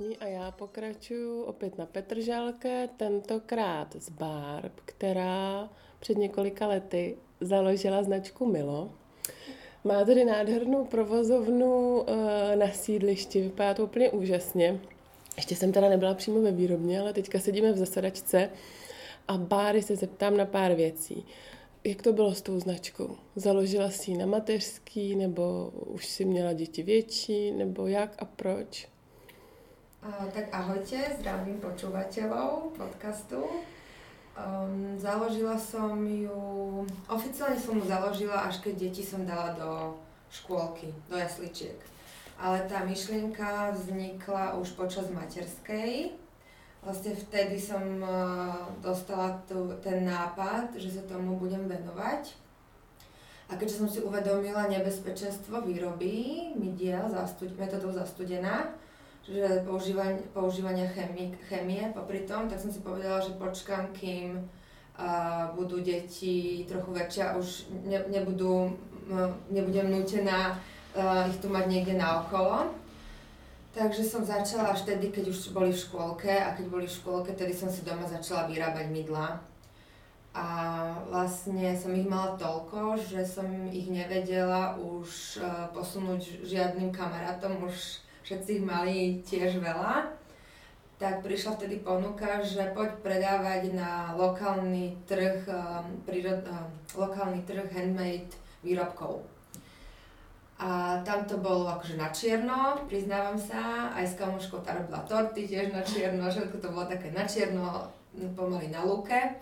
15.8. a já pokračuju opět na Petržálke, tentokrát z Barb, která před několika lety založila značku Milo. Má tady nádhernou provozovnu eh, na sídlišti, vypadá to úplně úžasně. Ještě jsem teda nebyla přímo ve výrobně, ale teďka sedíme v zasedačce a Báry se zeptám na pár věcí. Jak to bylo s tou značkou? Založila si ji na mateřský, nebo už si měla děti větší, nebo jak a proč? Tak ahojte, zdravím počúvateľov podcastu. Um, založila som ju, oficiálne som ju založila, až keď deti som dala do škôlky, do jasličiek. Ale tá myšlienka vznikla už počas materskej. Vlastne vtedy som uh, dostala tu, ten nápad, že sa tomu budem venovať. A keďže som si uvedomila nebezpečenstvo výroby midiel zastuď, metodou zastudená, že používania, používania chemie, chemie popri tom, tak som si povedala, že počkám, kým uh, budú deti trochu väčšie a už ne, nebudú, nebudem nútená uh, ich tu mať niekde naokolo. Takže som začala až tedy, keď už boli v škôlke a keď boli v škôlke, tedy som si doma začala vyrábať mydla. A vlastne som ich mala toľko, že som ich nevedela už posunúť žiadnym kamarátom, už všetci ich mali tiež veľa, tak prišla vtedy ponuka, že poď predávať na lokálny trh, um, prírod, um, lokálny trh handmade výrobkov. A tam to bolo akože na čierno, priznávam sa, aj s kamoškou tá robila torty tiež na čierno, všetko to bolo také na čierno, pomaly na lúke.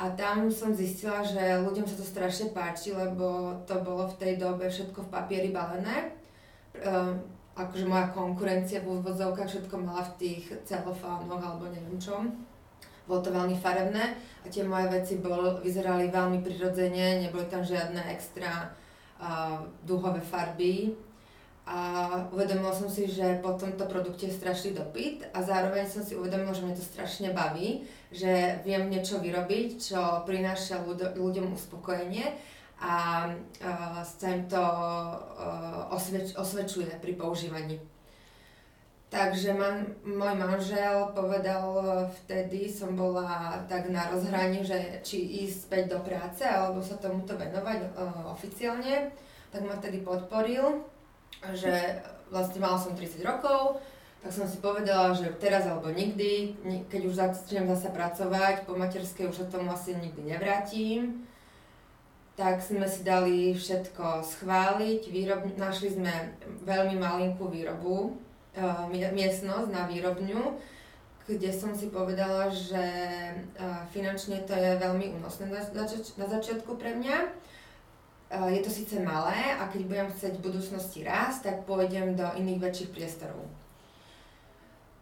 A tam som zistila, že ľuďom sa to strašne páči, lebo to bolo v tej dobe všetko v papieri balené. Um, akože moja konkurencia v úvodzovkách všetko mala v tých celofánoch alebo neviem čom. Bolo to veľmi farebné a tie moje veci bol, vyzerali veľmi prirodzene, neboli tam žiadne extra uh, dúhové farby. A uvedomila som si, že po tomto produkte je strašný dopyt a zároveň som si uvedomila, že mňa to strašne baví, že viem niečo vyrobiť, čo prináša ľuďom uspokojenie a uh, sa im to uh, osveč, osvedčuje pri používaní. Takže man, môj manžel povedal vtedy, som bola tak na rozhraní, že či ísť späť do práce alebo sa tomuto venovať uh, oficiálne, tak ma vtedy podporil, že vlastne mala som 30 rokov, tak som si povedala, že teraz alebo nikdy, keď už začnem zase pracovať, po materskej už sa tomu asi nikdy nevrátim tak sme si dali všetko schváliť. Výrob, našli sme veľmi malinkú výrobu, uh, miestnosť na výrobňu, kde som si povedala, že uh, finančne to je veľmi únosné na, zač- začiatku pre mňa. Uh, je to síce malé a keď budem chcieť v budúcnosti rásť, tak pôjdem do iných väčších priestorov.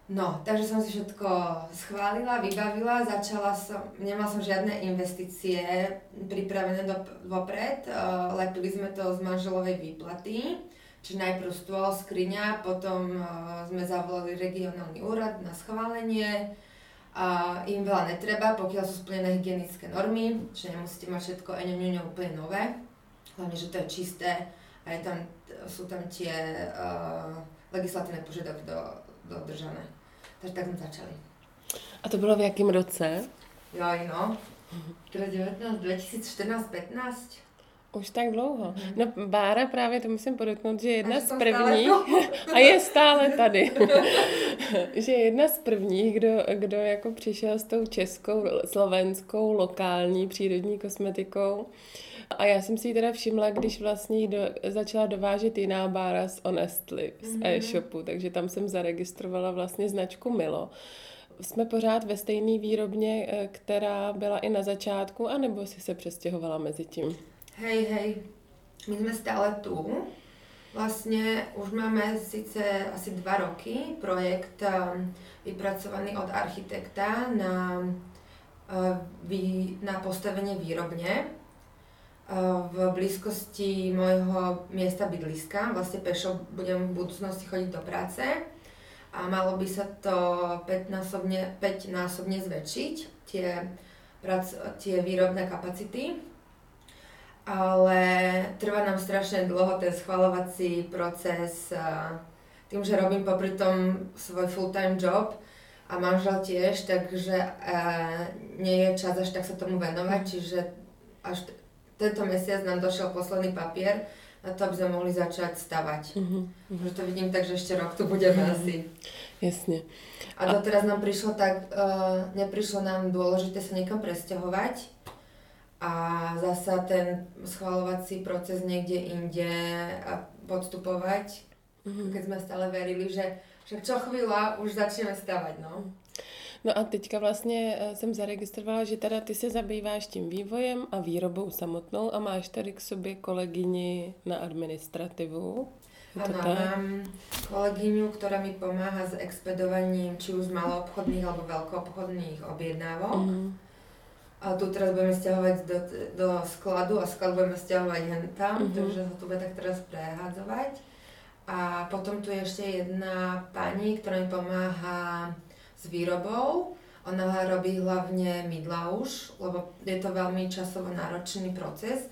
No, takže som si všetko schválila, vybavila, začala som, nemal som žiadne investície pripravené do, vopred, uh, lepili sme to z manželovej výplaty, čiže najprv stôl, skriňa, potom uh, sme zavolali regionálny úrad na schválenie, a im veľa netreba, pokiaľ sú splnené hygienické normy, čiže nemusíte mať všetko eňoňoňo úplne nové, hlavne, že to je čisté a je tam, sú tam tie uh, legislatívne požiadavky do, dodržané. Takže tak jsme začali. A to bylo v jakém roce? Jo, no. 2019, 2014, 15. Už tak dlouho. No Bára právě, to musím podotknout, že je jedna z prvních, a je stále tady, že je jedna z prvních, kdo, kdo jako přišel s tou českou, slovenskou, lokální přírodní kosmetikou. A já jsem si ji teda všimla, když vlastně do, začala dovážet jiná bára z Honestly, z mm-hmm. e-shopu, takže tam jsem zaregistrovala vlastně značku Milo. Jsme pořád ve stejné výrobně, eh, která byla i na začátku, anebo si se přestěhovala mezi tím? Hej, hej, my jsme stále tu. Vlastně už máme sice asi dva roky projekt um, vypracovaný od architekta na, uh, na postavenie výrobne v blízkosti môjho miesta bydliska. Vlastne pešo budem v budúcnosti chodiť do práce a malo by sa to 5-násobne, 5-násobne zväčšiť, tie, prac, tie výrobné kapacity. Ale trvá nám strašne dlho ten schvalovací proces tým, že robím popri tom svoj full-time job a manžel tiež, takže uh, nie je čas až tak sa tomu venovať, čiže až tento mesiac nám došiel posledný papier na to, aby sme mohli začať stavať. Uh-huh, uh-huh. to vidím tak, že ešte rok tu budeme uh-huh. asi. Jasne. A doteraz nám prišlo tak, uh, neprišlo nám dôležité sa niekam presťahovať a zasa ten schvalovací proces niekde inde a podstupovať, mm-hmm. keď sme stále verili, že, že čo chvíľa už začneme stavať, no. No a teďka vlastně eh, jsem zaregistrovala, že teda ty se zabýváš tím vývojem a výrobou samotnou a máš tady k sobě kolegyni na administrativu. Áno, mám kolegyňu, ktorá mi pomáha s expedovaním či už maloobchodných alebo veľkoobchodných objednávok. Mm-hmm. A tu teraz budeme stiahovať do, do skladu a sklad budeme stiahovať hen tam, mm-hmm. takže sa tu bude tak teraz prehádzovať. A potom tu je ešte jedna pani, ktorá mi pomáha s výrobou. Ona robí hlavne mydla už, lebo je to veľmi časovo náročný proces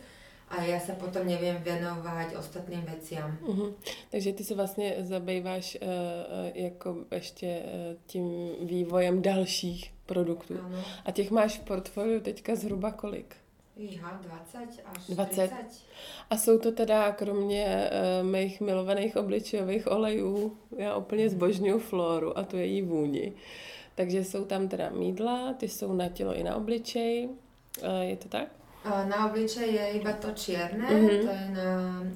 a já se potom nevím věnovat ostatným veciam. Uh-huh. Takže ty se vlastně zabýváš uh, jako ještě uh, tím vývojem dalších produktů. Ano. A těch máš v portfoliu teďka zhruba kolik? Iha, 20 až 20. 30. A jsou to teda kromě uh, mých milovaných obličejových olejů, já úplně zbožňuju floru a tu její vůni. Takže jsou tam teda mídla, ty jsou na tělo i na obličej. Uh, je to tak? Na obličeji je iba to čierne, mm-hmm. to je na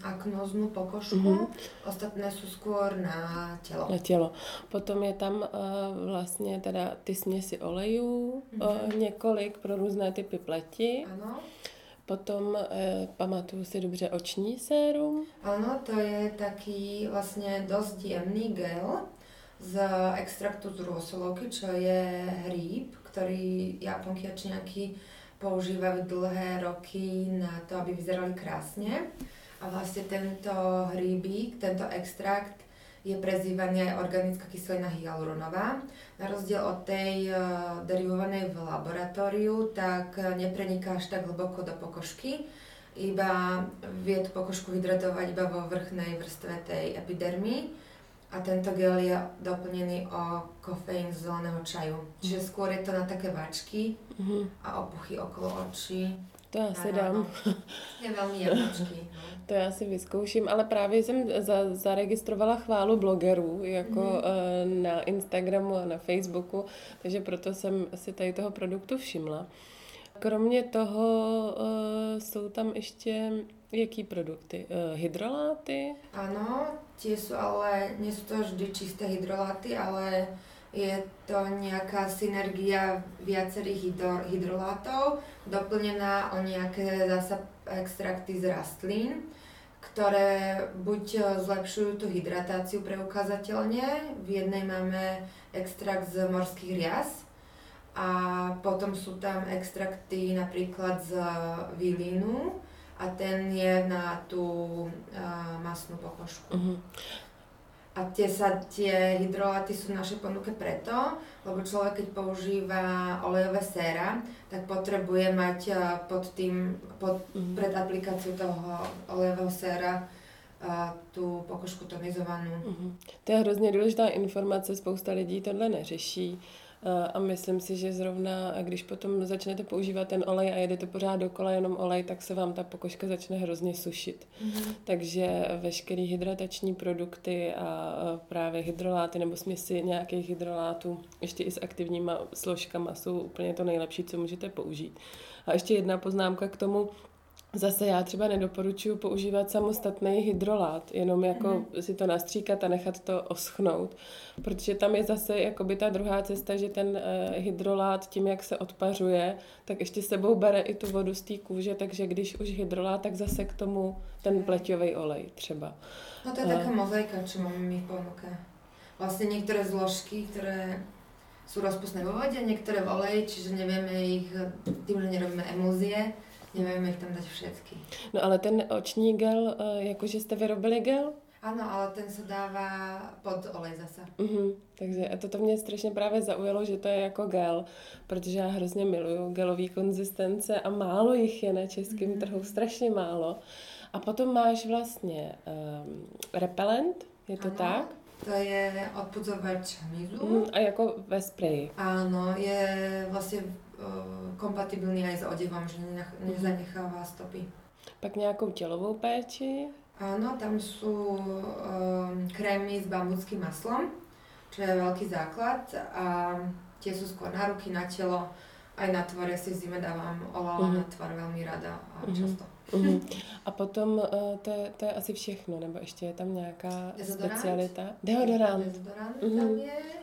aknoznú pokožku, mm-hmm. ostatné sú skôr na telo. Na telo. Potom je tam uh, vlastně teda ty směsi olejů, mm-hmm. uh, několik pro různé typy pleti. Ano. Potom uh, pamatuju si dobře oční sérum. Ano, to je taký vlastně dost jemný gel z extraktu z rôsolovky, čo je hríb, ktorý Japonky a Číňaky používajú dlhé roky na to, aby vyzerali krásne. A vlastne tento hríbík, tento extrakt je prezývaný aj organická kyselina hyaluronová. Na rozdiel od tej uh, derivovanej v laboratóriu, tak nepreniká až tak hlboko do pokožky, iba vie tú pokožku hydratovať iba vo vrchnej vrstve tej epidermy a tento gel je doplnený o kofeín z zeleného čaju. Čiže mhm. skôr je to na také vačky mm-hmm. a opuchy okolo očí. To já si dám. Je velmi jednočký. No. To já si vyzkouším, ale právě jsem za, zaregistrovala chválu blogerů jako mm-hmm. na Instagramu a na Facebooku, takže proto jsem si tady toho produktu všimla. Kromě toho uh, jsou tam ještě jaký produkty? Uh, hydroláty? Ano, tie sú ale, nie sú to vždy čisté hydroláty, ale je to nejaká synergia viacerých hydro, hydrolátov, doplnená o nejaké zasa extrakty z rastlín, ktoré buď zlepšujú tú hydratáciu preukázateľne, v jednej máme extrakt z morských rias, a potom sú tam extrakty napríklad z vilínu a ten je na tú uh, masnú pokožku. Uh-huh. A tie, sa, tie hydroláty sú naše ponuke preto, lebo človek keď používa olejové séra, tak potrebuje mať uh, pod tým, pod, uh-huh. pred aplikáciou toho olejového séra a tu pokožku tonizovanou. Uh-huh. To je hrozně důležitá informace, spousta lidí tohle neřeší. A myslím si, že zrovna, když potom začnete používat ten olej a jedete pořád dokola jenom olej, tak se vám ta pokožka začne hrozně sušit. Mm-hmm. Takže veškeré hydratační produkty a právě hydroláty nebo směsi nějakých hydrolátů, ještě i s aktivníma složkama, jsou úplně to nejlepší, co můžete použít. A ještě jedna poznámka k tomu, Zase já třeba nedoporučuji používat samostatný hydrolát, jenom jako mm. si to nastříkat a nechat to oschnout, protože tam je zase jakoby ta druhá cesta, že ten uh, hydrolát tím, jak se odpařuje, tak ještě sebou bere i tu vodu z té kůže, takže když už hydrolát, tak zase k tomu ten pleťový olej třeba. No to je uh, taká mozaika, čo máme my v ponuke. Vlastne niektoré zložky, ktoré sú rozpustné vo vode, niektoré v oleji, čiže nevieme ich, tým, že nerobíme emulzie, Nevieme ich tam dať všetky. No ale ten oční gel, eh, jakože jste vyrobili gel? Ano, ale ten se dává pod olej zase. Uh-huh. Takže a toto mě strašně právě zaujalo, že to je jako gel, protože já hrozně miluju gelový konzistence a málo jich je na českém uh-huh. trhu, strašně málo. A potom máš vlastně um, repelent, je to ano. tak? To je odpudzovač hmyzu. Mm, a jako ve spreji. Áno, je vlastne kompatibilní aj s odevom, že mhm. nezanechává stopy. Pak nějakou tělovou péči? Áno, tam sú um, krémy s bambuckým maslom, čo je veľký základ a tie sú skôr na ruky, na telo, aj na tvor. Ja si v zime dávam olala uh-huh. na tvar veľmi rada a uh-huh. často. Uh-huh. A potom uh, to, je, to je asi všechno, nebo ještě je tam nějaká Dezodorant. specialita? Deodorant. Dezodorant uh-huh. tam je.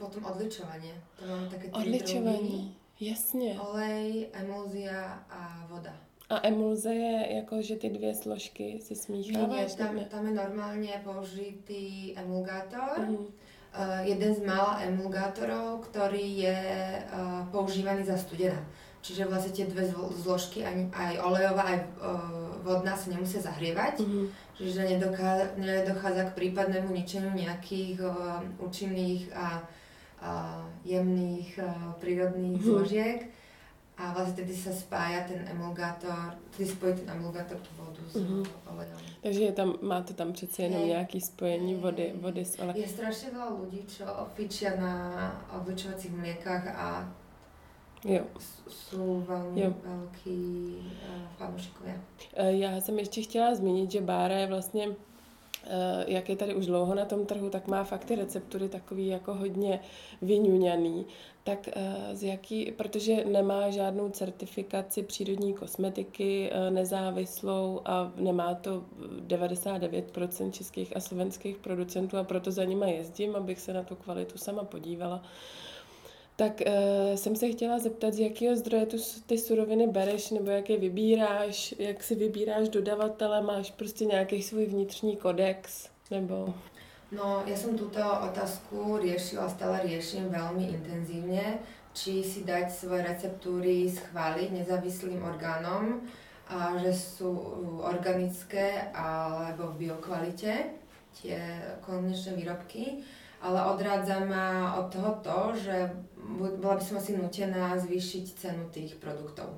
Potom odličovanie. To mám také tri Odličovanie, jasně. Olej, emulzia a voda. A emulze je jako, že ty dvě složky si smícháváš? Nie, tam, tam je normálne použitý emulgátor. Uh-huh. Uh, jeden z mála emulgátorov, ktorý je uh, používaný za studena. Čiže vlastne tie dve zložky, aj, aj olejová, aj uh, vodná sa nemusia zahrievať. Uh-huh. Čiže nedochádza, nedochádza k prípadnému ničeniu nejakých uh, účinných a uh, jemných uh, prírodných uh-huh. zložiek a vlastne tedy sa spája ten emulgátor, tedy spojí ten emulgátor tú vodu s uh-huh. olejom. Takže je tam, máte tam přece jenom hey. nějaké spojení hey. vody, vody s olejom. Je strašne veľa ľudí, čo fičia na odlučovacích mliekách a jo. sú veľmi jo. veľkí uh, fanúšikovia. E, já jsem ještě chtěla zmínit, že Bára je vlastně jak je tady už dlouho na tom trhu, tak má fakt ty receptury takový jako hodně vyňuňaný. Tak eh, z jaký, protože nemá žádnou certifikaci přírodní kosmetiky eh, nezávislou a nemá to 99% českých a slovenských producentů a proto za nima jezdím, abych se na tu kvalitu sama podívala. Tak uh, jsem se chtěla zeptat, z jakého zdroje tu, ty suroviny bereš, nebo jak je vybíráš, jak si vybíráš dodavatele, máš prostě nějaký svůj vnitřní kodex, nebo... No, ja som túto otázku riešila, stále riešim veľmi intenzívne, či si dať svoje receptúry schváliť nezávislým orgánom, a že sú organické alebo v biokvalite tie konečné výrobky ale odrádza ma od toho to, že bola by som asi nutená zvýšiť cenu tých produktov.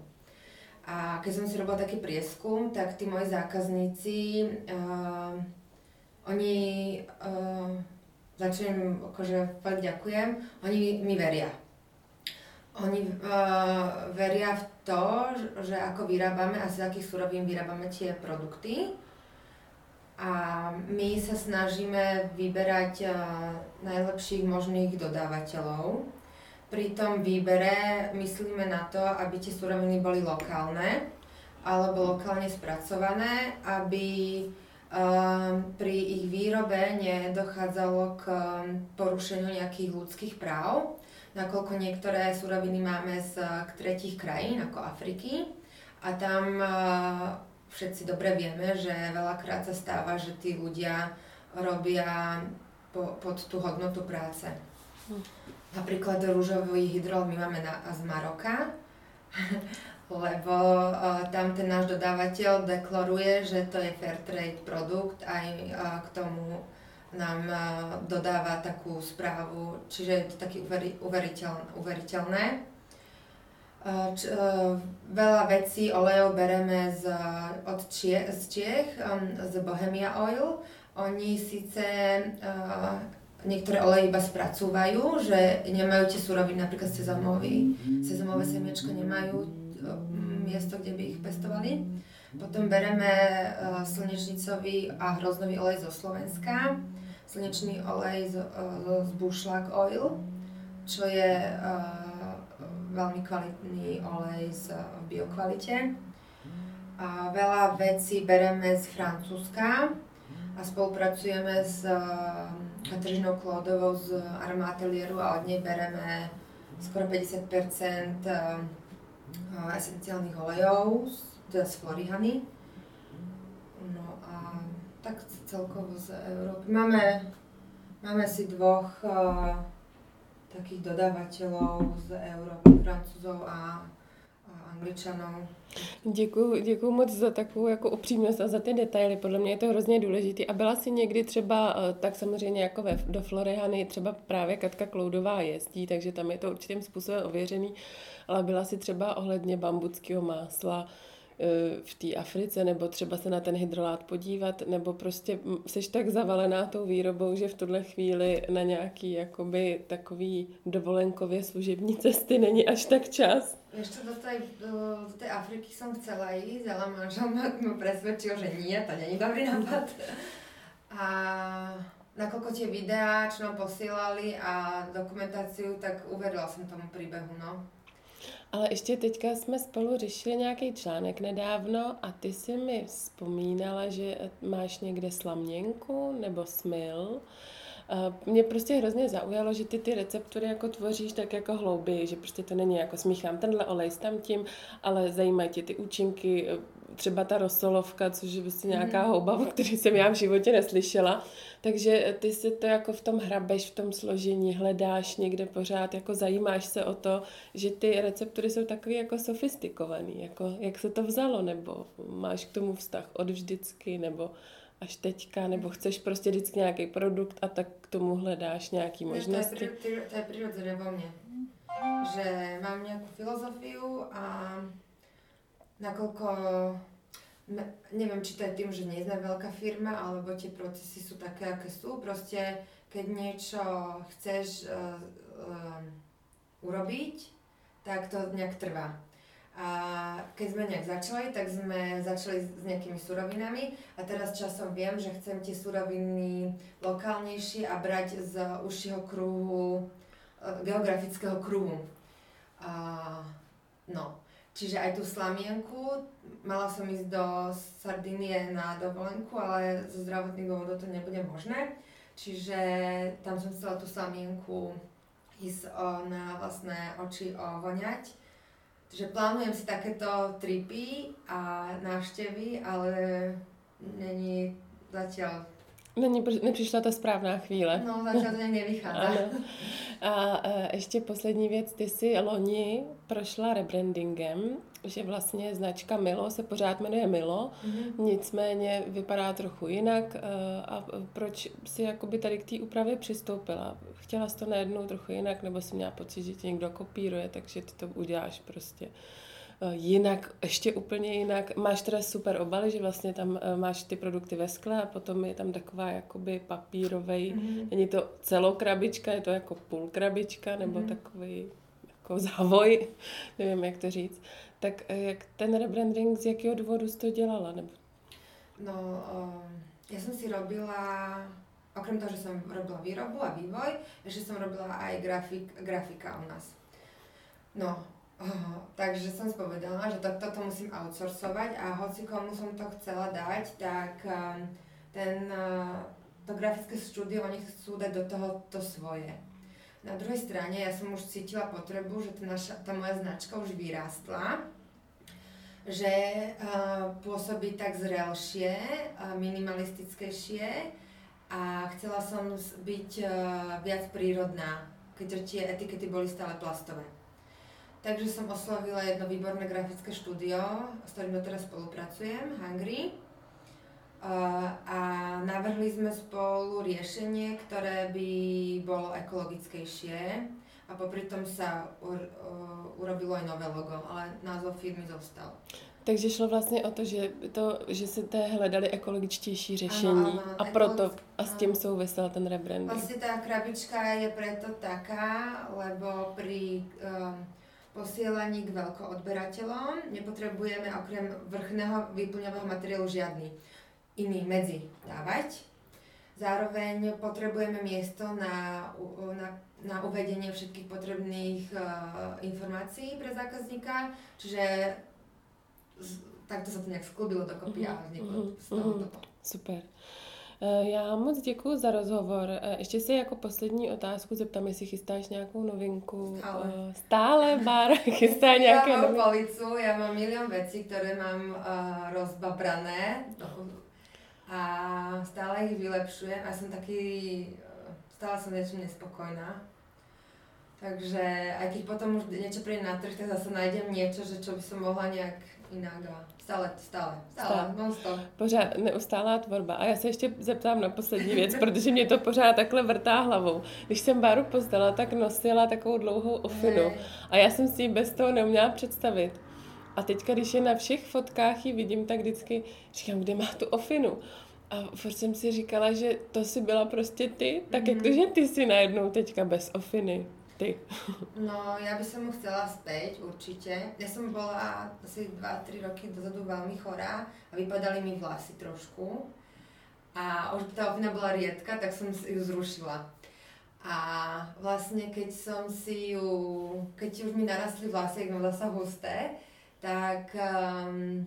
A keď som si robila taký prieskum, tak tí moji zákazníci, uh, oni, uh, začnem, akože fakt ďakujem, oni mi veria. Oni uh, veria v to, že ako vyrábame a z akých surovín vyrábame tie produkty a my sa snažíme vyberať najlepších možných dodávateľov. Pri tom výbere myslíme na to, aby tie suroviny boli lokálne alebo lokálne spracované, aby pri ich výrobe nedochádzalo k porušeniu nejakých ľudských práv, nakoľko niektoré suroviny máme z tretich krajín, ako Afriky, a tam všetci dobre vieme, že veľakrát sa stáva, že tí ľudia robia po, pod tú hodnotu práce. Hm. Napríklad rúžový hydrol my máme na, z Maroka, lebo uh, tam ten náš dodávateľ deklaruje, že to je fair trade produkt aj uh, k tomu nám uh, dodáva takú správu, čiže je to taký uveri, uveriteľ, uveriteľné. Č, uh, veľa vecí, olejov bereme z, od Čie, z Čiech, um, z Bohemia Oil. Oni síce uh, niektoré oleje iba spracúvajú, že nemajú tie suroviny, napríklad sezamový, sezamové semiečko nemajú um, miesto, kde by ich pestovali. Potom bereme uh, slnečnicový a hroznový olej zo Slovenska, slnečný olej z, uh, z Bushlag Oil, čo je uh, veľmi kvalitný olej z, v biokvalite. A veľa vecí bereme z Francúzska a spolupracujeme s Katrižinou Klódovou z Armatelieru a od nej bereme skoro 50% esenciálnych olejov, teda z Florihany. No a tak celkovo z Európy. Máme, máme si dvoch takých dodávateľov z Európy, Francúzov a, a Angličanov. Děkuji, děkuji moc za takovou jako upřímnost a za ty detaily. Podle mě je to hrozně důležité. A byla si někdy třeba, eh, tak samozřejmě jako ve, do Florihany, třeba právě Katka Kloudová jezdí, takže tam je to určitým způsobem ověřený, ale byla si třeba ohledně bambuckého másla, v té Africe, nebo třeba se na ten hydrolát podívat, nebo prostě jsi tak zavalená tou výrobou, že v tuhle chvíli na nějaký jakoby takový dovolenkově služební cesty není až tak čas. Ešte do tej, do, do tej Afriky som chcela ísť, ale manžel ma, ma presvedčil, že nie, to není dobrý nápad. A nakoľko tie videá, čo nám posielali a dokumentáciu, tak uverila som tomu príbehu, no. Ale ještě teďka jsme spolu řešili nějaký článek nedávno a ty si mi vzpomínala, že máš někde slaměnku nebo smil. Mě prostě hrozně zaujalo, že ty ty receptury jako tvoříš tak jako hlouběji, že prostě to není jako smíchám tenhle olej s tam tím, ale zajímají tě ty účinky, třeba ta rosolovka, což je prostě nějaká mm. houba, o který jsem já v životě neslyšela. Takže ty si to jako v tom hrabeš, v tom složení, hledáš někde pořád, jako zajímáš se o to, že ty receptury jsou takový jako sofistikovaný, jako jak se to vzalo, nebo máš k tomu vztah od vždycky, nebo až teďka, nebo chceš prostě vždycky nějaký produkt a tak k tomu hledáš nějaký možnosti. To je, to je prirodzené vo mne. Že mám nějakou filozofiu a nakoľko neviem, či to je tým, že nie sme veľká firma, alebo tie procesy sú také, aké sú. Proste, keď niečo chceš uh, uh, urobiť, tak to nejak trvá. A keď sme nejak začali, tak sme začali s nejakými surovinami a teraz časom viem, že chcem tie suroviny lokálnejšie a brať z užšieho kruhu, uh, geografického kruhu. A, no, Čiže aj tú slamienku, mala som ísť do Sardinie na dovolenku, ale zo zdravotných dôvodov to nebude možné. Čiže tam som chcela tú slamienku ísť o, na vlastné oči voňať. Takže plánujem si takéto tripy a návštevy, ale není zatiaľ Není, nepřišla ta správná chvíle. No, začal to nevychádza. ano. A e, ještě poslední věc, ty jsi loni prošla rebrandingem, že vlastně značka Milo se pořád jmenuje Milo, mm-hmm. nicméně vypadá trochu jinak. E, a proč si jakoby tady k té úpravě přistoupila? Chtěla jsi to najednou trochu jinak, nebo jsi měla pocit, že tě někdo kopíruje, takže ty to uděláš prostě Eh, jinak, ještě úplně jinak. Máš teda super obaly, že vlastně tam eh, máš ty produkty ve skle a potom je tam taková jakoby papírovej, mm-hmm. není to celou krabička, je to jako půl krabička nebo mm-hmm. takový jako závoj, nevím jak to říct. Tak eh, jak ten rebranding, z jakého důvodu jsi to dělala? Nebo... No, uh, ja som si robila, okrem toho, že som robila výrobu a vývoj, ešte som robila aj grafik, grafika u nás. No, takže som spovedala, že to, toto musím outsourcovať a hoci komu som to chcela dať, tak ten, to grafické štúdio, oni chcú dať do toho to svoje. Na druhej strane ja som už cítila potrebu, že tá, naša, tá moja značka už vyrástla, že uh, pôsobí tak zrelšie, uh, minimalistickejšie a chcela som byť uh, viac prírodná, keďže tie etikety boli stále plastové. Takže som oslovila jedno výborné grafické štúdio, s ktorým doteraz spolupracujem, Hungry. A navrhli sme spolu riešenie, ktoré by bolo ekologickejšie a popri tom sa urobilo aj nové logo, ale názov firmy zostal. Takže šlo vlastně o to, že, to, že té hledali ekologičtější řešení ano, ano, a proto a s tím souvisel ten rebranding. Vlastně ta krabička je preto taká, lebo pri um, posielaní k veľkoodberateľom nepotrebujeme okrem vrchného výplňového materiálu žiadny iný medzi dávať. Zároveň potrebujeme miesto na, na, na uvedenie všetkých potrebných uh, informácií pre zákazníka, čiže z, takto sa to nejak sklubilo dokopy uh-huh, a vzniklo uh-huh, z toho uh-huh. toto. Super. Eh, já moc děkuji za rozhovor. Eh, ještě si jako poslední otázku zeptám, jestli chystáš nějakou novinku. Stále. Stále bar chystá nějaké Já mám policu, já mám milion věcí, které mám uh, rozbabrané a stále ich vylepšujem a som taký, stále som niečo nespokojná. Takže aj keď potom už niečo príde na trh, tak zase nájdem niečo, že čo by som mohla nejak inak a stále, stále, stále, non-stop. Pořád neustálá tvorba. A já se ještě zeptám na poslední věc, protože mě to pořád takhle vrtá hlavou. Když jsem Báru pozdala, tak nosila takovou dlouhou ofinu. A já jsem si ji bez toho neuměla představit. A teďka, když je na všech fotkách ji vidím, tak vždycky říkám, kde má tu ofinu. A furt jsem si říkala, že to si byla prostě ty, tak mm-hmm. jak to, mhm. že ty si najednou teďka bez ofiny? Ty. No, ja by som mu chcela späť, určite. Ja som bola asi 2-3 roky dozadu veľmi chorá a vypadali mi vlasy trošku. A už tá ofina bola riedka, tak som ju zrušila. A vlastne keď som si ju, keď už mi narastli vlasy, jak zasa husté, tak um,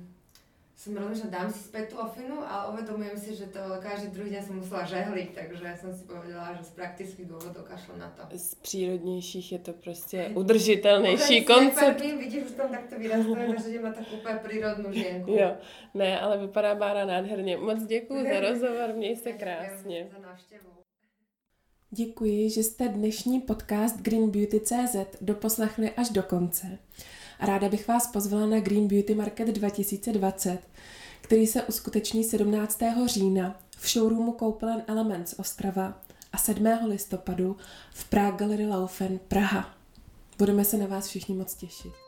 som rozmýšľala, dám si späť tú ofinu, ale uvedomujem si, že to každý druhý deň som musela žehliť, takže som si povedala, že z praktických dôvodov kašlo na to. Z přírodnějších je to prostě udržitelnější koncept. vidíš, už tam takto vyrastuje, takže idem na takú úplne prírodnú žienku. Jo, ne, ale vypadá Bára nádherně. Moc děkuji za rozhovor, měj se krásně. Za návštěvu. Děkuji, že jste dnešní podcast Green Beauty CZ doposlechli až do konce. Ráda bych vás pozvala na Green Beauty Market 2020, který se uskuteční 17. října v showroomu Koupelen Elements Ostrava a 7. listopadu v Prague Gallery Laufen Praha. Budeme se na vás všichni moc těšit.